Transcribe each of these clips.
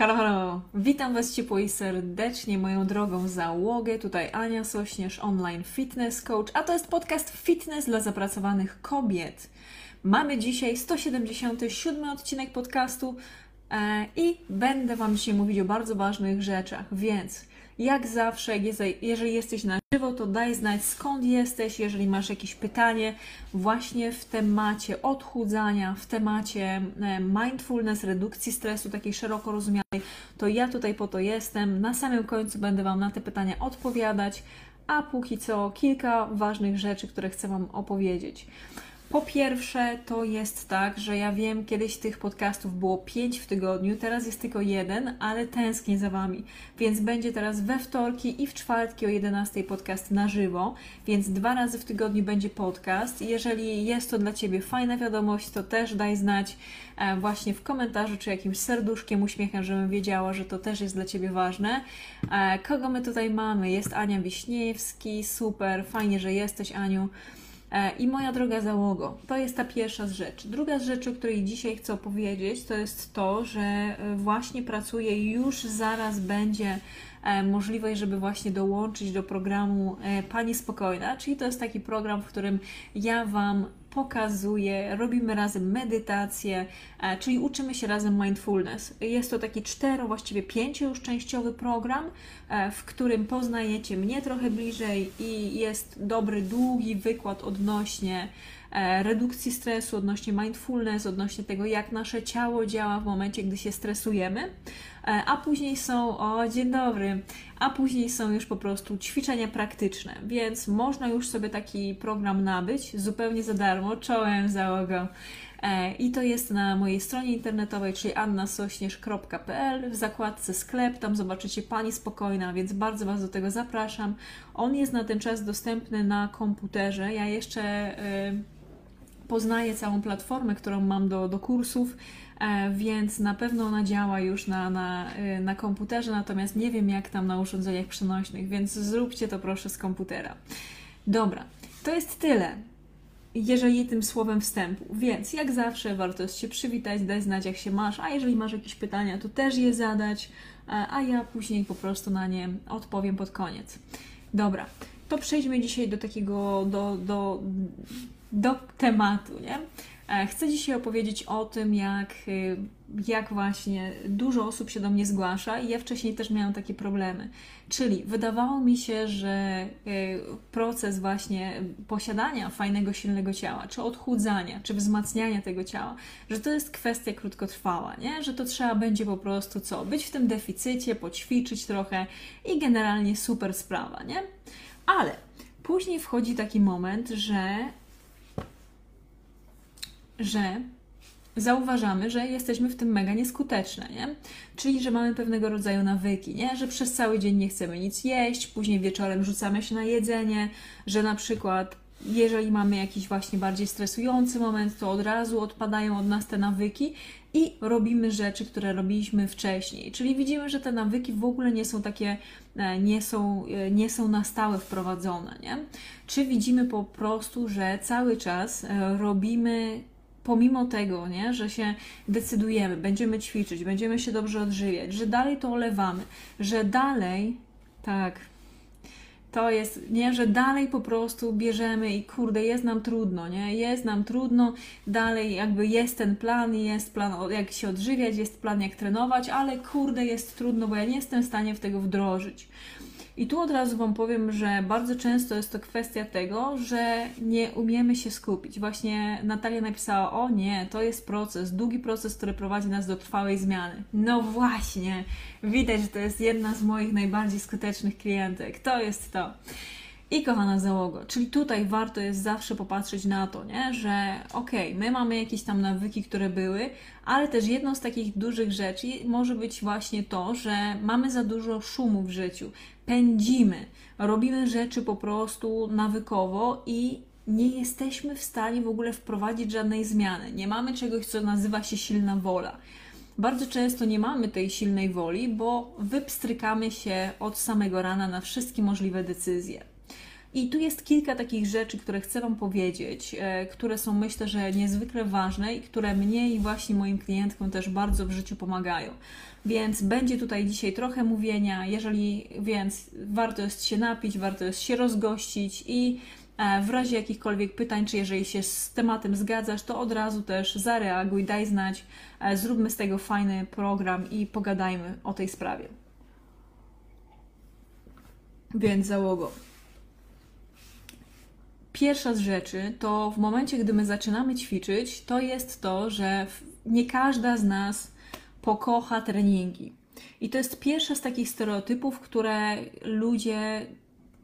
Halo, halo! Witam Was ciepło i serdecznie, moją drogą załogę. Tutaj Ania Sośnierz, online fitness coach, a to jest podcast Fitness dla zapracowanych kobiet. Mamy dzisiaj 177 odcinek podcastu e, i będę Wam dzisiaj mówić o bardzo ważnych rzeczach, więc jak zawsze, jeżeli jesteś na żywo, to daj znać skąd jesteś, jeżeli masz jakieś pytanie właśnie w temacie odchudzania, w temacie e, mindfulness, redukcji stresu, takiej szeroko rozumianej, to ja tutaj po to jestem. Na samym końcu będę Wam na te pytania odpowiadać, a póki co kilka ważnych rzeczy, które chcę Wam opowiedzieć. Po pierwsze, to jest tak, że ja wiem, kiedyś tych podcastów było 5 w tygodniu, teraz jest tylko jeden, ale tęsknię za Wami. Więc będzie teraz we wtorki i w czwartki o 11 podcast na żywo, więc dwa razy w tygodniu będzie podcast. Jeżeli jest to dla Ciebie fajna wiadomość, to też daj znać e, właśnie w komentarzu czy jakimś serduszkiem, uśmiechem, żebym wiedziała, że to też jest dla Ciebie ważne. E, kogo my tutaj mamy? Jest Ania Wiśniewski, super, fajnie, że jesteś Aniu. E, I moja droga załogo, to jest ta pierwsza z rzeczy. Druga z rzeczy, o której dzisiaj chcę opowiedzieć, to jest to, że e, właśnie pracuję, już zaraz będzie możliwość, żeby właśnie dołączyć do programu Pani Spokojna, czyli to jest taki program, w którym ja Wam pokazuję, robimy razem medytację, e, czyli uczymy się razem mindfulness. Jest to taki cztero, właściwie pięcio już częściowy program, e, w którym poznajecie mnie trochę bliżej i jest dobry, długi wykład odnośnie E, redukcji stresu, odnośnie mindfulness, odnośnie tego, jak nasze ciało działa w momencie, gdy się stresujemy. E, a później są, o dzień dobry, a później są już po prostu ćwiczenia praktyczne, więc można już sobie taki program nabyć zupełnie za darmo, czołem załogą. E, I to jest na mojej stronie internetowej, czyli annasośnierz.pl w zakładce sklep, tam zobaczycie Pani Spokojna, więc bardzo Was do tego zapraszam. On jest na ten czas dostępny na komputerze. Ja jeszcze poznaję całą platformę, którą mam do, do kursów, e, więc na pewno ona działa już na, na, e, na komputerze, natomiast nie wiem jak tam na urządzeniach przenośnych, więc zróbcie to proszę z komputera. Dobra, to jest tyle jeżeli tym słowem wstępu. Więc jak zawsze warto jest się przywitać, dać znać jak się masz, a jeżeli masz jakieś pytania, to też je zadać, e, a ja później po prostu na nie odpowiem pod koniec. Dobra, to przejdźmy dzisiaj do takiego, do, do do tematu, nie? E, chcę dzisiaj opowiedzieć o tym, jak, y, jak właśnie dużo osób się do mnie zgłasza i ja wcześniej też miałam takie problemy. Czyli wydawało mi się, że y, proces właśnie posiadania fajnego, silnego ciała, czy odchudzania, czy wzmacniania tego ciała, że to jest kwestia krótkotrwała, nie? Że to trzeba będzie po prostu co? Być w tym deficycie, poćwiczyć trochę i generalnie super sprawa, nie? Ale później wchodzi taki moment, że że zauważamy, że jesteśmy w tym mega nieskuteczne, nie? Czyli, że mamy pewnego rodzaju nawyki, nie? Że przez cały dzień nie chcemy nic jeść, później wieczorem rzucamy się na jedzenie, że na przykład jeżeli mamy jakiś właśnie bardziej stresujący moment, to od razu odpadają od nas te nawyki i robimy rzeczy, które robiliśmy wcześniej. Czyli widzimy, że te nawyki w ogóle nie są takie, e, nie są, e, nie są na stałe wprowadzone, nie? Czy widzimy po prostu, że cały czas e, robimy pomimo tego, nie, że się decydujemy, będziemy ćwiczyć, będziemy się dobrze odżywiać, że dalej to olewamy, że dalej, tak, To jest, nie, że dalej po prostu bierzemy i kurde, jest nam trudno, nie? Jest nam trudno, dalej jakby jest ten plan, jest plan jak się odżywiać, jest plan jak trenować, ale kurde, jest trudno, bo ja nie jestem w stanie w tego wdrożyć. I tu od razu Wam powiem, że bardzo często jest to kwestia tego, że nie umiemy się skupić. Właśnie Natalia napisała: O nie, to jest proces, długi proces, który prowadzi nas do trwałej zmiany. No właśnie, widać, że to jest jedna z moich najbardziej skutecznych klientek. To jest to. I kochana załogo, czyli tutaj warto jest zawsze popatrzeć na to, nie? że okej, okay, my mamy jakieś tam nawyki, które były, ale też jedną z takich dużych rzeczy może być właśnie to, że mamy za dużo szumu w życiu, pędzimy, robimy rzeczy po prostu nawykowo i nie jesteśmy w stanie w ogóle wprowadzić żadnej zmiany. Nie mamy czegoś, co nazywa się silna wola. Bardzo często nie mamy tej silnej woli, bo wypstrykamy się od samego rana na wszystkie możliwe decyzje. I tu jest kilka takich rzeczy, które chcę Wam powiedzieć, e, które są myślę, że niezwykle ważne i które mnie i właśnie moim klientkom też bardzo w życiu pomagają. Więc będzie tutaj dzisiaj trochę mówienia, jeżeli więc warto jest się napić, warto jest się rozgościć i e, w razie jakichkolwiek pytań, czy jeżeli się z tematem zgadzasz, to od razu też zareaguj, daj znać, e, zróbmy z tego fajny program i pogadajmy o tej sprawie. Więc załogo. Pierwsza z rzeczy to w momencie, gdy my zaczynamy ćwiczyć, to jest to, że nie każda z nas pokocha treningi. I to jest pierwsza z takich stereotypów, które ludzie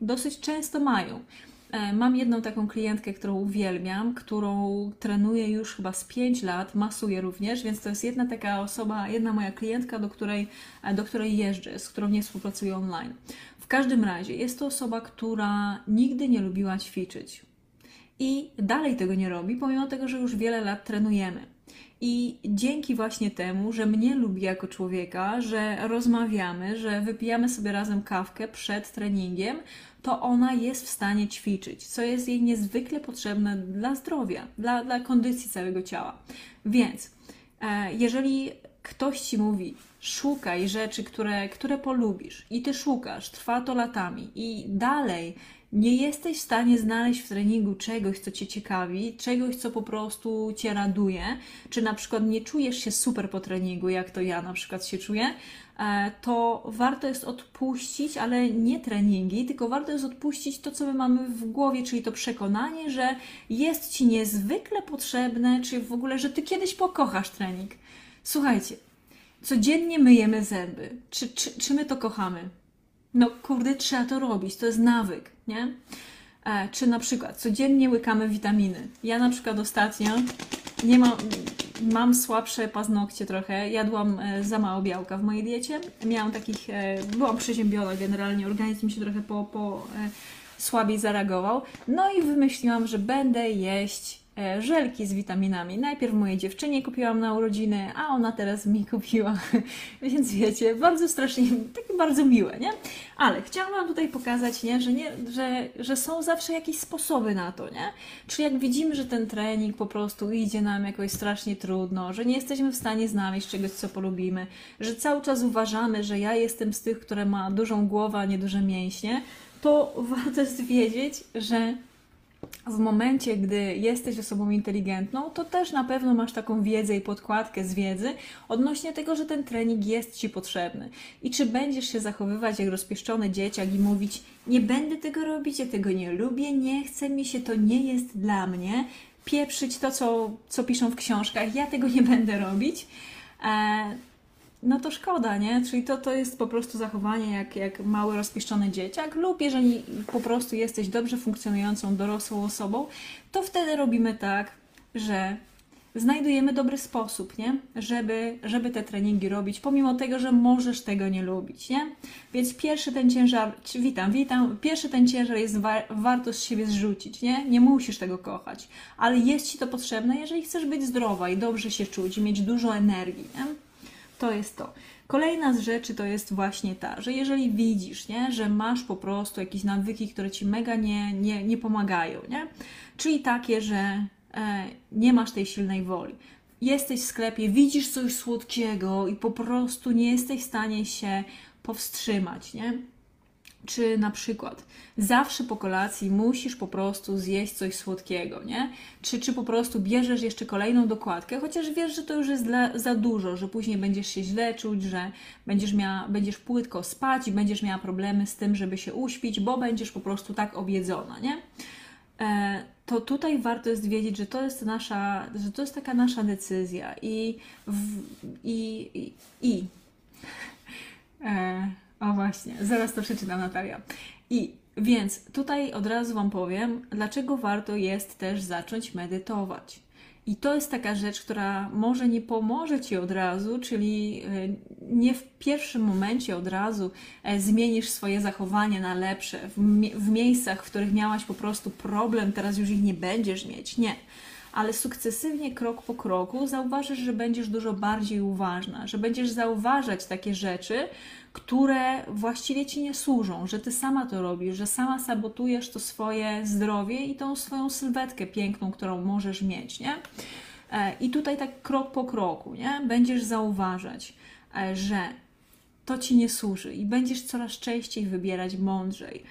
dosyć często mają. E, mam jedną taką klientkę, którą uwielbiam, którą trenuję już chyba z 5 lat, masuję również, więc to jest jedna taka osoba, jedna moja klientka, do której, e, do której jeżdżę, z którą nie współpracuję online. W każdym razie jest to osoba, która nigdy nie lubiła ćwiczyć i dalej tego nie robi, pomimo tego, że już wiele lat trenujemy. I dzięki właśnie temu, że mnie lubi jako człowieka, że rozmawiamy, że wypijamy sobie razem kawkę przed treningiem, to ona jest w stanie ćwiczyć, co jest jej niezwykle potrzebne dla zdrowia, dla, dla kondycji całego ciała. Więc e, jeżeli ktoś ci mówi, szukaj rzeczy, które, które polubisz. I ty szukasz, trwa to latami. I dalej nie jesteś w stanie znaleźć w treningu czegoś, co Cię ciekawi, czegoś, co po prostu Cię raduje, czy na przykład nie czujesz się super po treningu, jak to ja na przykład się czuję, e, to warto jest odpuścić, ale nie treningi, tylko warto jest odpuścić to, co my mamy w głowie, czyli to przekonanie, że jest Ci niezwykle potrzebne, czy w ogóle, że Ty kiedyś pokochasz trening. Słuchajcie, codziennie myjemy zęby. Czy, czy, czy my to kochamy? No kurde, trzeba to robić, to jest nawyk, nie? E, czy na przykład codziennie łykamy witaminy. Ja na przykład ostatnio nie mam, mam słabsze paznokcie trochę, jadłam e, za mało białka w mojej diecie. Miałam takich, e, byłam przeziębiona generalnie, organizm się trochę po, po e, słabiej zareagował. No i wymyśliłam, że będę jeść żelki z witaminami. Najpierw mojej dziewczynie kupiłam na urodziny, a ona teraz mi kupiła. Więc wiecie, bardzo strasznie, takie bardzo miłe, nie? Ale chciałam Wam tutaj pokazać, nie? Że, nie, że, że są zawsze jakieś sposoby na to, nie? Czyli jak widzimy, że ten trening po prostu idzie nam jakoś strasznie trudno, że nie jesteśmy w stanie znaleźć czegoś, co polubimy, że cały czas uważamy, że ja jestem z tych, które ma dużą głowę, a nie duże mięśnie, to warto jest wiedzieć, że w momencie, gdy jesteś osobą inteligentną, to też na pewno masz taką wiedzę i podkładkę z wiedzy odnośnie tego, że ten trening jest Ci potrzebny. I czy będziesz się zachowywać jak rozpieszczony dzieciak i mówić: Nie będę tego robić, ja tego nie lubię, nie chce mi się, to nie jest dla mnie, pieprzyć to, co, co piszą w książkach, ja tego nie będę robić. E, no to szkoda, nie? Czyli to, to jest po prostu zachowanie jak, jak mały, rozpieszczony dzieciak, lub jeżeli po prostu jesteś dobrze funkcjonującą, dorosłą osobą, to wtedy robimy tak, że znajdujemy dobry sposób, nie? Żeby, żeby te treningi robić, pomimo tego, że możesz tego nie lubić, nie? Więc pierwszy ten ciężar, witam, witam, pierwszy ten ciężar jest wa warto z siebie zrzucić, nie? Nie musisz tego kochać, ale jest Ci to potrzebne, jeżeli chcesz być zdrowa i dobrze się czuć i mieć dużo energii, nie? To jest to. Kolejna z rzeczy to jest właśnie ta, że jeżeli widzisz, nie, że masz po prostu jakieś nawyki, które ci mega nie, nie, nie pomagają, nie? czyli takie, że e, nie masz tej silnej woli. Jesteś w sklepie, widzisz coś słodkiego i po prostu nie jesteś w stanie się powstrzymać, nie? Czy na przykład zawsze po kolacji musisz po prostu zjeść coś słodkiego, nie? Czy, czy po prostu bierzesz jeszcze kolejną dokładkę, chociaż wiesz, że to już jest dla, za dużo, że później będziesz się źle czuć, że będziesz, miała, będziesz płytko spać i będziesz miała problemy z tym, żeby się uśpić, bo będziesz po prostu tak objedzona, nie? E, to tutaj warto jest wiedzieć, że to jest nasza, że to jest taka nasza decyzja i, w, i, i, i. E, właśnie, zaraz to przeczytam Natalia. I więc tutaj od razu Wam powiem, dlaczego warto jest też zacząć medytować. I to jest taka rzecz, która może nie pomoże Ci od razu, czyli e, nie w pierwszym momencie od razu e, zmienisz swoje zachowanie na lepsze. W, w miejscach, w których miałaś po prostu problem, teraz już ich nie będziesz mieć. Nie ale sukcesywnie, krok po kroku, zauważysz, że będziesz dużo bardziej uważna, że będziesz zauważać takie rzeczy, które właściwie ci nie służą, że ty sama to robisz, że sama sabotujesz to swoje zdrowie i tą swoją sylwetkę piękną, którą możesz mieć, nie? E, I tutaj tak krok po kroku, nie? Będziesz zauważać, e, że to ci nie służy i będziesz coraz częściej wybierać mądrzej.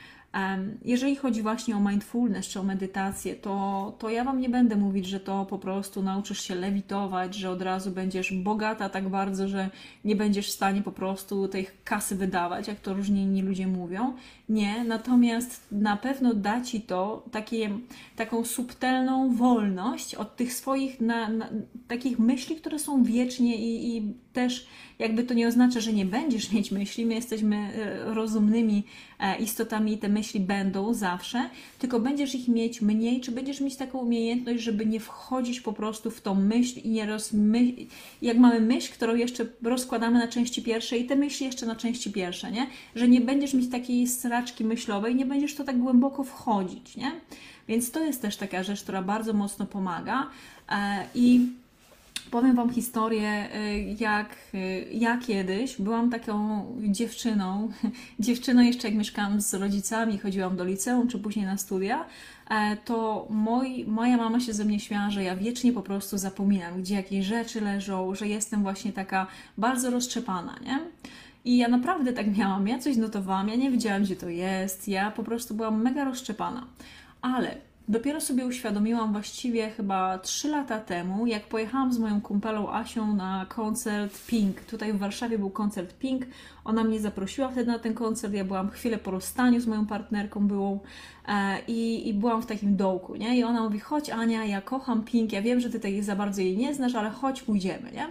Jeżeli chodzi właśnie o mindfulness czy o medytację, to, to ja Wam nie będę mówić, że to po prostu nauczysz się lewitować, że od razu będziesz bogata tak bardzo, że nie będziesz w stanie po prostu tej kasy wydawać, jak to różni inni ludzie mówią. Nie, natomiast na pewno da Ci to takie, taką subtelną wolność od tych swoich na, na, takich myśli, które są wiecznie i, i też jakby to nie oznacza, że nie będziesz mieć myśli, my jesteśmy e, rozumnymi e, istotami i te myśli będą zawsze, tylko będziesz ich mieć mniej, czy będziesz mieć taką umiejętność, żeby nie wchodzić po prostu w tą myśl i nie rozmyślić, jak mamy myśl, którą jeszcze rozkładamy na części pierwsze i te myśli jeszcze na części pierwsze, nie? Że nie będziesz mieć takiej straczki myślowej, nie będziesz to tak głęboko wchodzić, nie? Więc to jest też taka rzecz, która bardzo mocno pomaga e, i Powiem Wam historię, y, jak y, ja kiedyś byłam taką dziewczyną, dziewczyną jeszcze jak mieszkałam z rodzicami, chodziłam do liceum czy później na studia, e, to moi, moja mama się ze mnie śmiała, że ja wiecznie po prostu zapominam, gdzie jakieś rzeczy leżą, że jestem właśnie taka bardzo roztrzepana, nie? I ja naprawdę tak miałam, ja coś notowałam, ja nie wiedziałam, gdzie to jest, ja po prostu byłam mega roztrzepana. Ale Dopiero sobie uświadomiłam właściwie chyba 3 lata temu, jak pojechałam z moją kumpelą Asią na koncert Pink. Tutaj w Warszawie był koncert Pink. Ona mnie zaprosiła wtedy na ten koncert. Ja byłam chwilę po rozstaniu z moją partnerką byłą e, i, i byłam w takim dołku, nie? I ona mówi, chodź Ania, ja kocham Pink, ja wiem, że ty tej za bardzo jej nie znasz, ale chodź, pójdziemy, nie?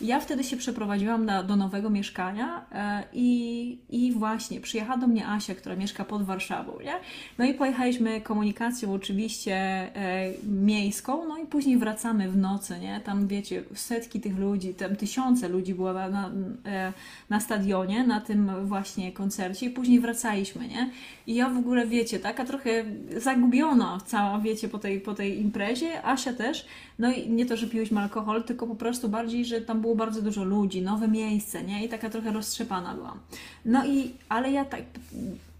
ja wtedy się przeprowadziłam na, do nowego mieszkania e, i, i właśnie przyjechała do mnie Asia, która mieszka pod Warszawą, nie? No i pojechaliśmy komunikacją oczywiście e, miejską, no i później wracamy w nocy, nie? Tam wiecie, setki tych ludzi, tam tysiące ludzi było na, e, na stadionie, na tym właśnie koncercie i później wracaliśmy, nie? I ja w ogóle, wiecie, taka trochę zagubiona cała, wiecie, po tej, po tej imprezie, Asia też, no i nie to, że piłyśmy alkohol, tylko po prostu bardziej, że tam było bardzo dużo ludzi, nowe miejsce, nie? I taka trochę roztrzepana byłam. No i, ale ja tak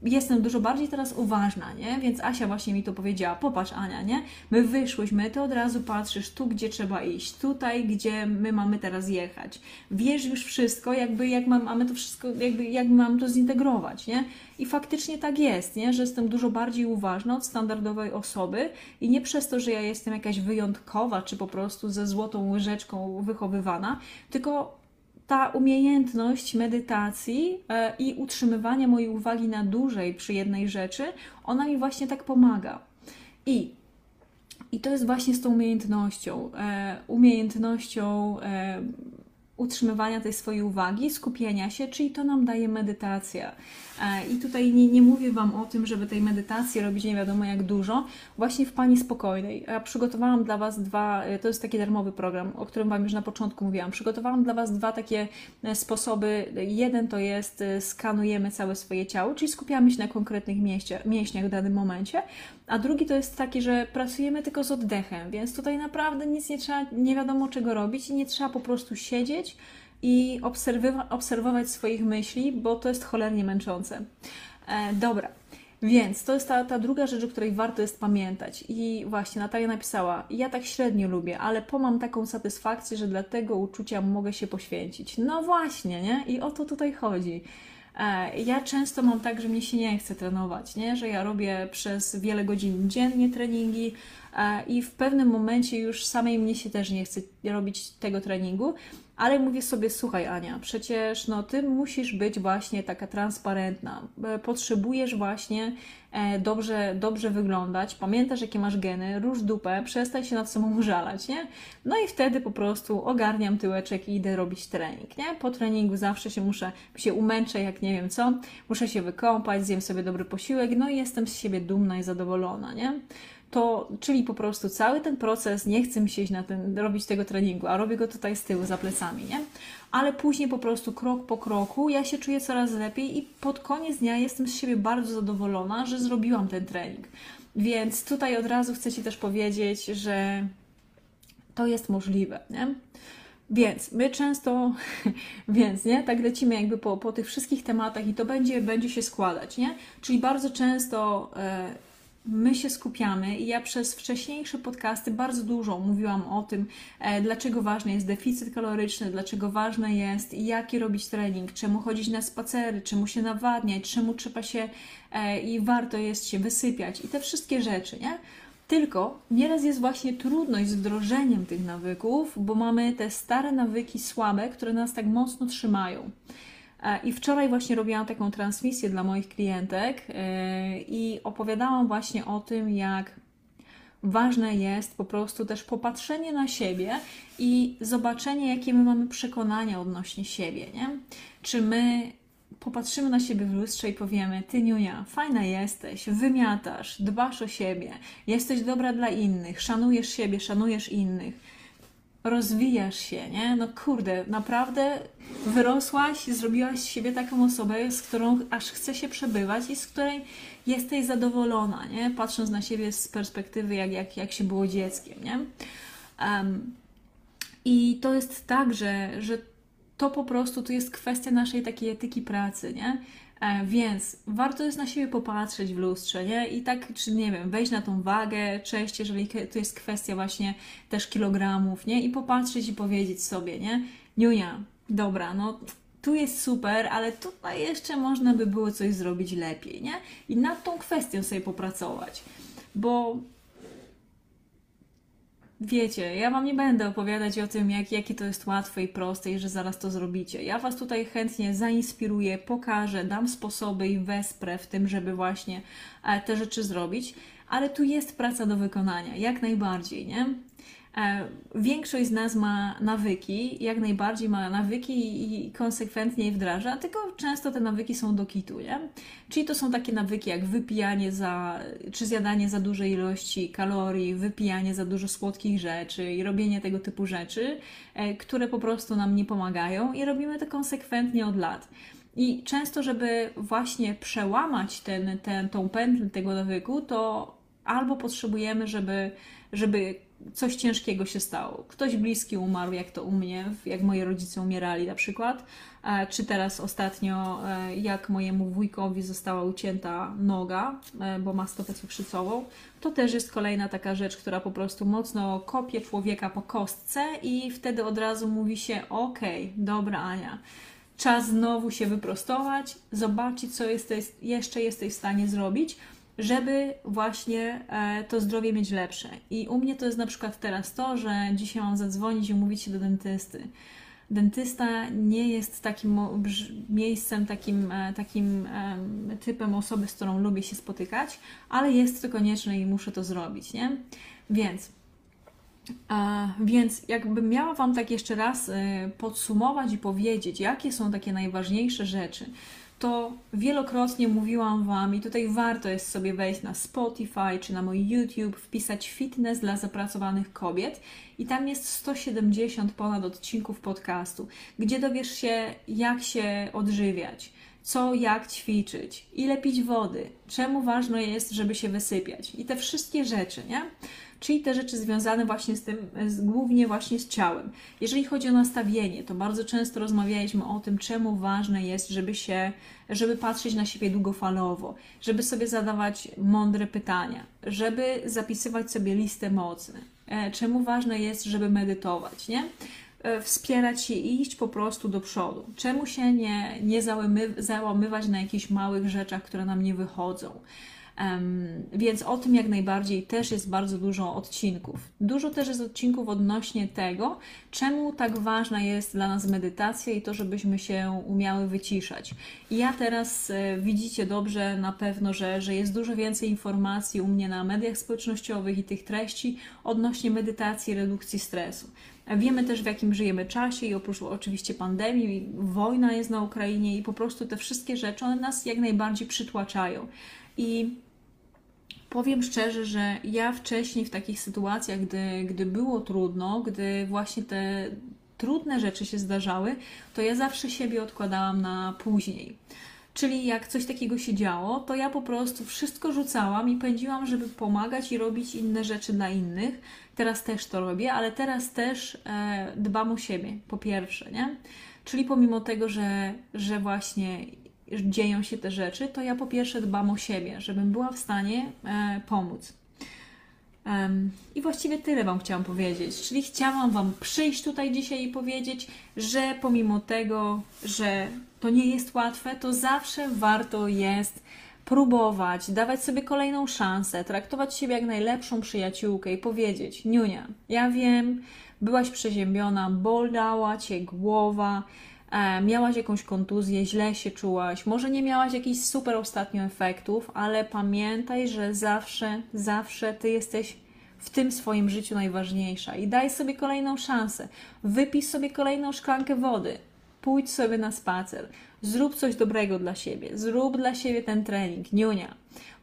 jestem dużo bardziej teraz uważna, nie? Więc Asia właśnie mi to powiedziała, popatrz Ania, nie? My wyszłyśmy, ty od razu patrzysz tu, gdzie trzeba iść, tutaj, gdzie my mamy teraz jechać. Wiesz już wszystko, jakby jak mam, mamy to wszystko, jakby jak mam to zintegrować, nie? I faktycznie tak jest, nie? Że jestem dużo bardziej uważna od standardowej osoby i nie przez to, że ja jestem jakaś wyjątkowa, czy po prostu ze złotą łyżeczką wychowywana, tylko ta umiejętność medytacji e, i utrzymywania mojej uwagi na dłużej przy jednej rzeczy, ona mi właśnie tak pomaga. I, i to jest właśnie z tą umiejętnością, e, umiejętnością e, utrzymywania tej swojej uwagi, skupienia się, czyli to nam daje medytacja. E, I tutaj nie, nie mówię Wam o tym, żeby tej medytacji robić nie wiadomo jak dużo, właśnie w Pani Spokojnej. Ja przygotowałam dla Was dwa, e, to jest taki darmowy program, o którym Wam już na początku mówiłam. Przygotowałam dla Was dwa takie e, sposoby. Jeden to jest skanujemy całe swoje ciało, czyli skupiamy się na konkretnych mieście, mięśniach w danym momencie, a drugi to jest taki, że pracujemy tylko z oddechem, więc tutaj naprawdę nic nie trzeba, nie wiadomo czego robić i nie trzeba po prostu siedzieć, i obserwować swoich myśli, bo to jest cholernie męczące. E, dobra, więc to jest ta, ta druga rzecz, o której warto jest pamiętać. I właśnie Natalia napisała: Ja tak średnio lubię, ale pomam taką satysfakcję, że dla tego uczucia mogę się poświęcić. No właśnie, nie? I o to tutaj chodzi. E, ja często mam tak, że mnie się nie chce trenować, nie? że ja robię przez wiele godzin dziennie treningi e, i w pewnym momencie już samej mnie się też nie chce robić tego treningu, ale mówię sobie, słuchaj Ania, przecież no, ty musisz być właśnie taka transparentna, e, potrzebujesz właśnie e, dobrze, dobrze wyglądać, pamiętasz jakie masz geny, rusz dupę, przestań się nad sobą żalać, nie? No i wtedy po prostu ogarniam tyłeczek i idę robić trening, nie? Po treningu zawsze się muszę, się umęczę jak nie wiem co, muszę się wykąpać, zjem sobie dobry posiłek, no i jestem z siebie dumna i zadowolona, nie? To, czyli po prostu cały ten proces, nie chcę mi się iść na ten, robić tego treningu, a robię go tutaj z tyłu, za plecami, nie? Ale później po prostu krok po kroku ja się czuję coraz lepiej i pod koniec dnia jestem z siebie bardzo zadowolona, że zrobiłam ten trening. Więc tutaj od razu chcę Ci też powiedzieć, że to jest możliwe, nie? Więc my często, więc nie, tak lecimy jakby po, po tych wszystkich tematach i to będzie, będzie się składać, nie? Czyli bardzo często e, my się skupiamy i ja przez wcześniejsze podcasty bardzo dużo mówiłam o tym, e, dlaczego ważny jest deficyt kaloryczny, dlaczego ważne jest jaki robić trening, czemu chodzić na spacery, czemu się nawadniać, czemu trzeba się e, i warto jest się wysypiać i te wszystkie rzeczy, nie? Tylko nieraz jest właśnie trudność z wdrożeniem tych nawyków, bo mamy te stare nawyki słabe, które nas tak mocno trzymają. E, I wczoraj właśnie robiłam taką transmisję dla moich klientek e, i opowiadałam właśnie o tym, jak ważne jest po prostu też popatrzenie na siebie i zobaczenie, jakie my mamy przekonania odnośnie siebie, nie? Czy my popatrzymy na siebie w lustrze i powiemy: Ty, Niunia, fajna jesteś, wymiatasz, dbasz o siebie, jesteś dobra dla innych, szanujesz siebie, szanujesz innych rozwijasz się, nie? No kurde, naprawdę wyrosłaś, zrobiłaś z siebie taką osobę, z którą aż chce się przebywać i z której jesteś zadowolona, nie? Patrząc na siebie z perspektywy, jak, jak, jak się było dzieckiem, nie? Um, I to jest tak, że, że to po prostu to jest kwestia naszej takiej etyki pracy, nie? E, więc warto jest na siebie popatrzeć w lustrze, nie? I tak, czy nie wiem, wejść na tą wagę, cześć, jeżeli to jest kwestia właśnie też kilogramów, nie? I popatrzeć i powiedzieć sobie, nie? Niunia, dobra, no tu jest super, ale tutaj jeszcze można by było coś zrobić lepiej, nie? I nad tą kwestią sobie popracować, bo Wiecie, ja Wam nie będę opowiadać o tym, jak, jakie to jest łatwe i proste i że zaraz to zrobicie. Ja Was tutaj chętnie zainspiruję, pokażę, dam sposoby i wesprę w tym, żeby właśnie e, te rzeczy zrobić, ale tu jest praca do wykonania, jak najbardziej, nie? E, większość z nas ma nawyki, jak najbardziej ma nawyki i konsekwentnie je wdraża, tylko często te nawyki są do kitu, nie? Czyli to są takie nawyki jak wypijanie za, czy zjadanie za dużej ilości kalorii, wypijanie za dużo słodkich rzeczy i robienie tego typu rzeczy, e, które po prostu nam nie pomagają i robimy to konsekwentnie od lat. I często, żeby właśnie przełamać ten, ten, tą pętlę tego nawyku, to albo potrzebujemy, żeby, żeby coś ciężkiego się stało. Ktoś bliski umarł, jak to u mnie, jak moi rodzice umierali na przykład, e, czy teraz ostatnio, e, jak mojemu wujkowi została ucięta noga, e, bo ma stopę cukrzycową. To też jest kolejna taka rzecz, która po prostu mocno kopie człowieka po kostce i wtedy od razu mówi się, okej, okay, dobra Ania, czas znowu się wyprostować, zobaczyć, co jesteś, jeszcze jesteś w stanie zrobić, żeby właśnie e, to zdrowie mieć lepsze. I u mnie to jest na przykład teraz to, że dzisiaj mam zadzwonić i umówić się do dentysty. Dentysta nie jest takim miejscem, takim, e, takim typem osoby, z którą lubię się spotykać, ale jest to konieczne i muszę to zrobić, nie? Więc więc jakbym miała Wam tak jeszcze raz y, podsumować i powiedzieć, jakie są takie najważniejsze rzeczy, to wielokrotnie mówiłam Wam i tutaj warto jest sobie wejść na Spotify czy na mój YouTube, wpisać fitness dla zapracowanych kobiet i tam jest 170 ponad odcinków podcastu, gdzie dowiesz się, jak się odżywiać, co, jak ćwiczyć, ile pić wody, czemu ważne jest, żeby się wysypiać i te wszystkie rzeczy, nie? czyli te rzeczy związane właśnie z tym, z, głównie właśnie z ciałem. Jeżeli chodzi o nastawienie, to bardzo często rozmawialiśmy o tym, czemu ważne jest, żeby się, żeby patrzeć na siebie długofalowo, żeby sobie zadawać mądre pytania, żeby zapisywać sobie listę mocy, e, czemu ważne jest, żeby medytować, nie? E, wspierać się i iść po prostu do przodu. Czemu się nie, nie załamywać na jakichś małych rzeczach, które nam nie wychodzą? Więc o tym jak najbardziej też jest bardzo dużo odcinków. Dużo też jest odcinków odnośnie tego, czemu tak ważna jest dla nas medytacja i to, żebyśmy się umiały wyciszać. I ja teraz e, widzicie dobrze na pewno, że, że jest dużo więcej informacji u mnie na mediach społecznościowych i tych treści odnośnie medytacji, redukcji stresu. Wiemy też, w jakim żyjemy czasie i oprócz oczywiście pandemii, wojna jest na Ukrainie i po prostu te wszystkie rzeczy, one nas jak najbardziej przytłaczają. I powiem szczerze, że ja wcześniej w takich sytuacjach, gdy, gdy było trudno, gdy właśnie te trudne rzeczy się zdarzały, to ja zawsze siebie odkładałam na później. Czyli jak coś takiego się działo, to ja po prostu wszystko rzucałam i pędziłam, żeby pomagać i robić inne rzeczy dla innych. Teraz też to robię, ale teraz też e, dbam o siebie, po pierwsze, nie? Czyli pomimo tego, że, że właśnie dzieją się te rzeczy, to ja po pierwsze dbam o siebie, żebym była w stanie e, pomóc. Um, I właściwie tyle Wam chciałam powiedzieć. Czyli chciałam Wam przyjść tutaj dzisiaj i powiedzieć, że pomimo tego, że to nie jest łatwe, to zawsze warto jest próbować, dawać sobie kolejną szansę, traktować siebie jak najlepszą przyjaciółkę i powiedzieć: Niunia, ja wiem, byłaś przeziębiona, bolała cię głowa, miałaś jakąś kontuzję, źle się czułaś, może nie miałaś jakichś super ostatnio efektów, ale pamiętaj, że zawsze, zawsze ty jesteś w tym swoim życiu najważniejsza i daj sobie kolejną szansę. Wypij sobie kolejną szklankę wody, pójdź sobie na spacer, zrób coś dobrego dla siebie, zrób dla siebie ten trening, niunia.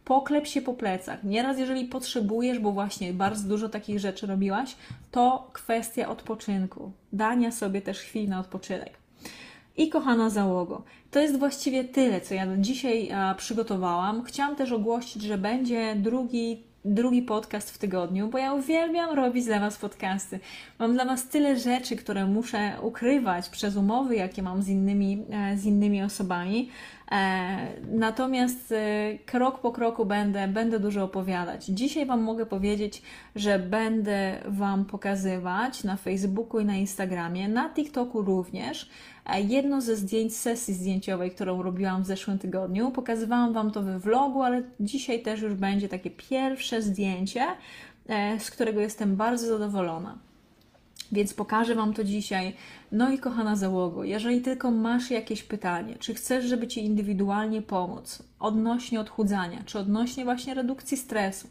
Poklep się po plecach. Nieraz, jeżeli potrzebujesz, bo właśnie bardzo dużo takich rzeczy robiłaś, to kwestia odpoczynku, dania sobie też chwili na odpoczynek. I kochana załogo, to jest właściwie tyle, co ja dzisiaj przygotowałam. Chciałam też ogłosić, że będzie drugi drugi podcast w tygodniu, bo ja uwielbiam robić dla Was podcasty. Mam dla Was tyle rzeczy, które muszę ukrywać przez umowy, jakie mam z innymi, e, z innymi osobami. E, natomiast e, krok po kroku będę, będę dużo opowiadać. Dzisiaj Wam mogę powiedzieć, że będę Wam pokazywać na Facebooku i na Instagramie, na TikToku również jedno ze zdjęć sesji zdjęciowej, którą robiłam w zeszłym tygodniu. Pokazywałam Wam to we vlogu, ale dzisiaj też już będzie takie pierwsze zdjęcie, e, z którego jestem bardzo zadowolona. Więc pokażę Wam to dzisiaj. No i kochana załogo, jeżeli tylko masz jakieś pytanie, czy chcesz, żeby Ci indywidualnie pomóc odnośnie odchudzania, czy odnośnie właśnie redukcji stresu,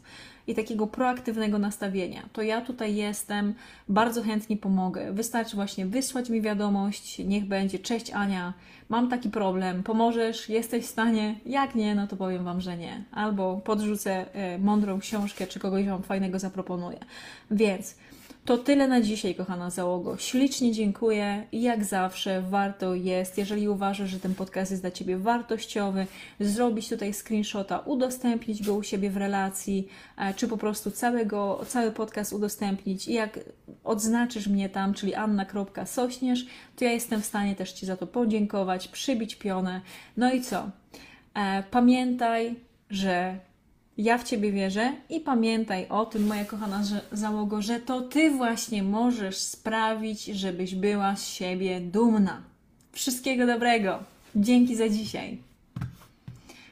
i takiego proaktywnego nastawienia, to ja tutaj jestem, bardzo chętnie pomogę. Wystarczy właśnie wysłać mi wiadomość, niech będzie, cześć Ania, mam taki problem, pomożesz, jesteś w stanie? Jak nie, no to powiem Wam, że nie. Albo podrzucę e, mądrą książkę, czy kogoś Wam fajnego zaproponuję. Więc to tyle na dzisiaj, kochana załogo. Ślicznie dziękuję jak zawsze warto jest, jeżeli uważasz, że ten podcast jest dla Ciebie wartościowy, zrobić tutaj screenshota, udostępnić go u siebie w relacji, e, czy po prostu całego, cały podcast udostępnić. I jak odznaczysz mnie tam, czyli anna.sośnierz, to ja jestem w stanie też Ci za to podziękować, przybić pionę. No i co? E, pamiętaj, że ja w Ciebie wierzę i pamiętaj o tym, moja kochana załogo, że to Ty właśnie możesz sprawić, żebyś była z siebie dumna. Wszystkiego dobrego. Dzięki za dzisiaj.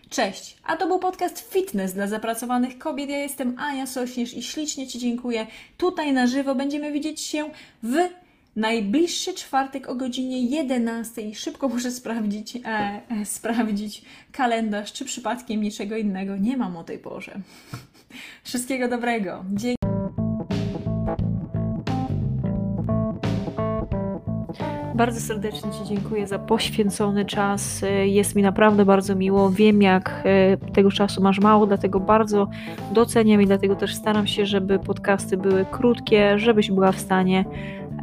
Cześć, a to był podcast Fitness dla zapracowanych kobiet. Ja jestem Ania Sośnierz i ślicznie Ci dziękuję. Tutaj na żywo będziemy widzieć się w najbliższy czwartek o godzinie 11. Szybko muszę sprawdzić, e, e, sprawdzić kalendarz, czy przypadkiem niczego innego nie mam o tej porze. Wszystkiego dobrego. Dzięki. Bardzo serdecznie Ci dziękuję za poświęcony czas. Jest mi naprawdę bardzo miło. Wiem, jak e, tego czasu masz mało, dlatego bardzo doceniam i dlatego też staram się, żeby podcasty były krótkie, żebyś była w stanie E,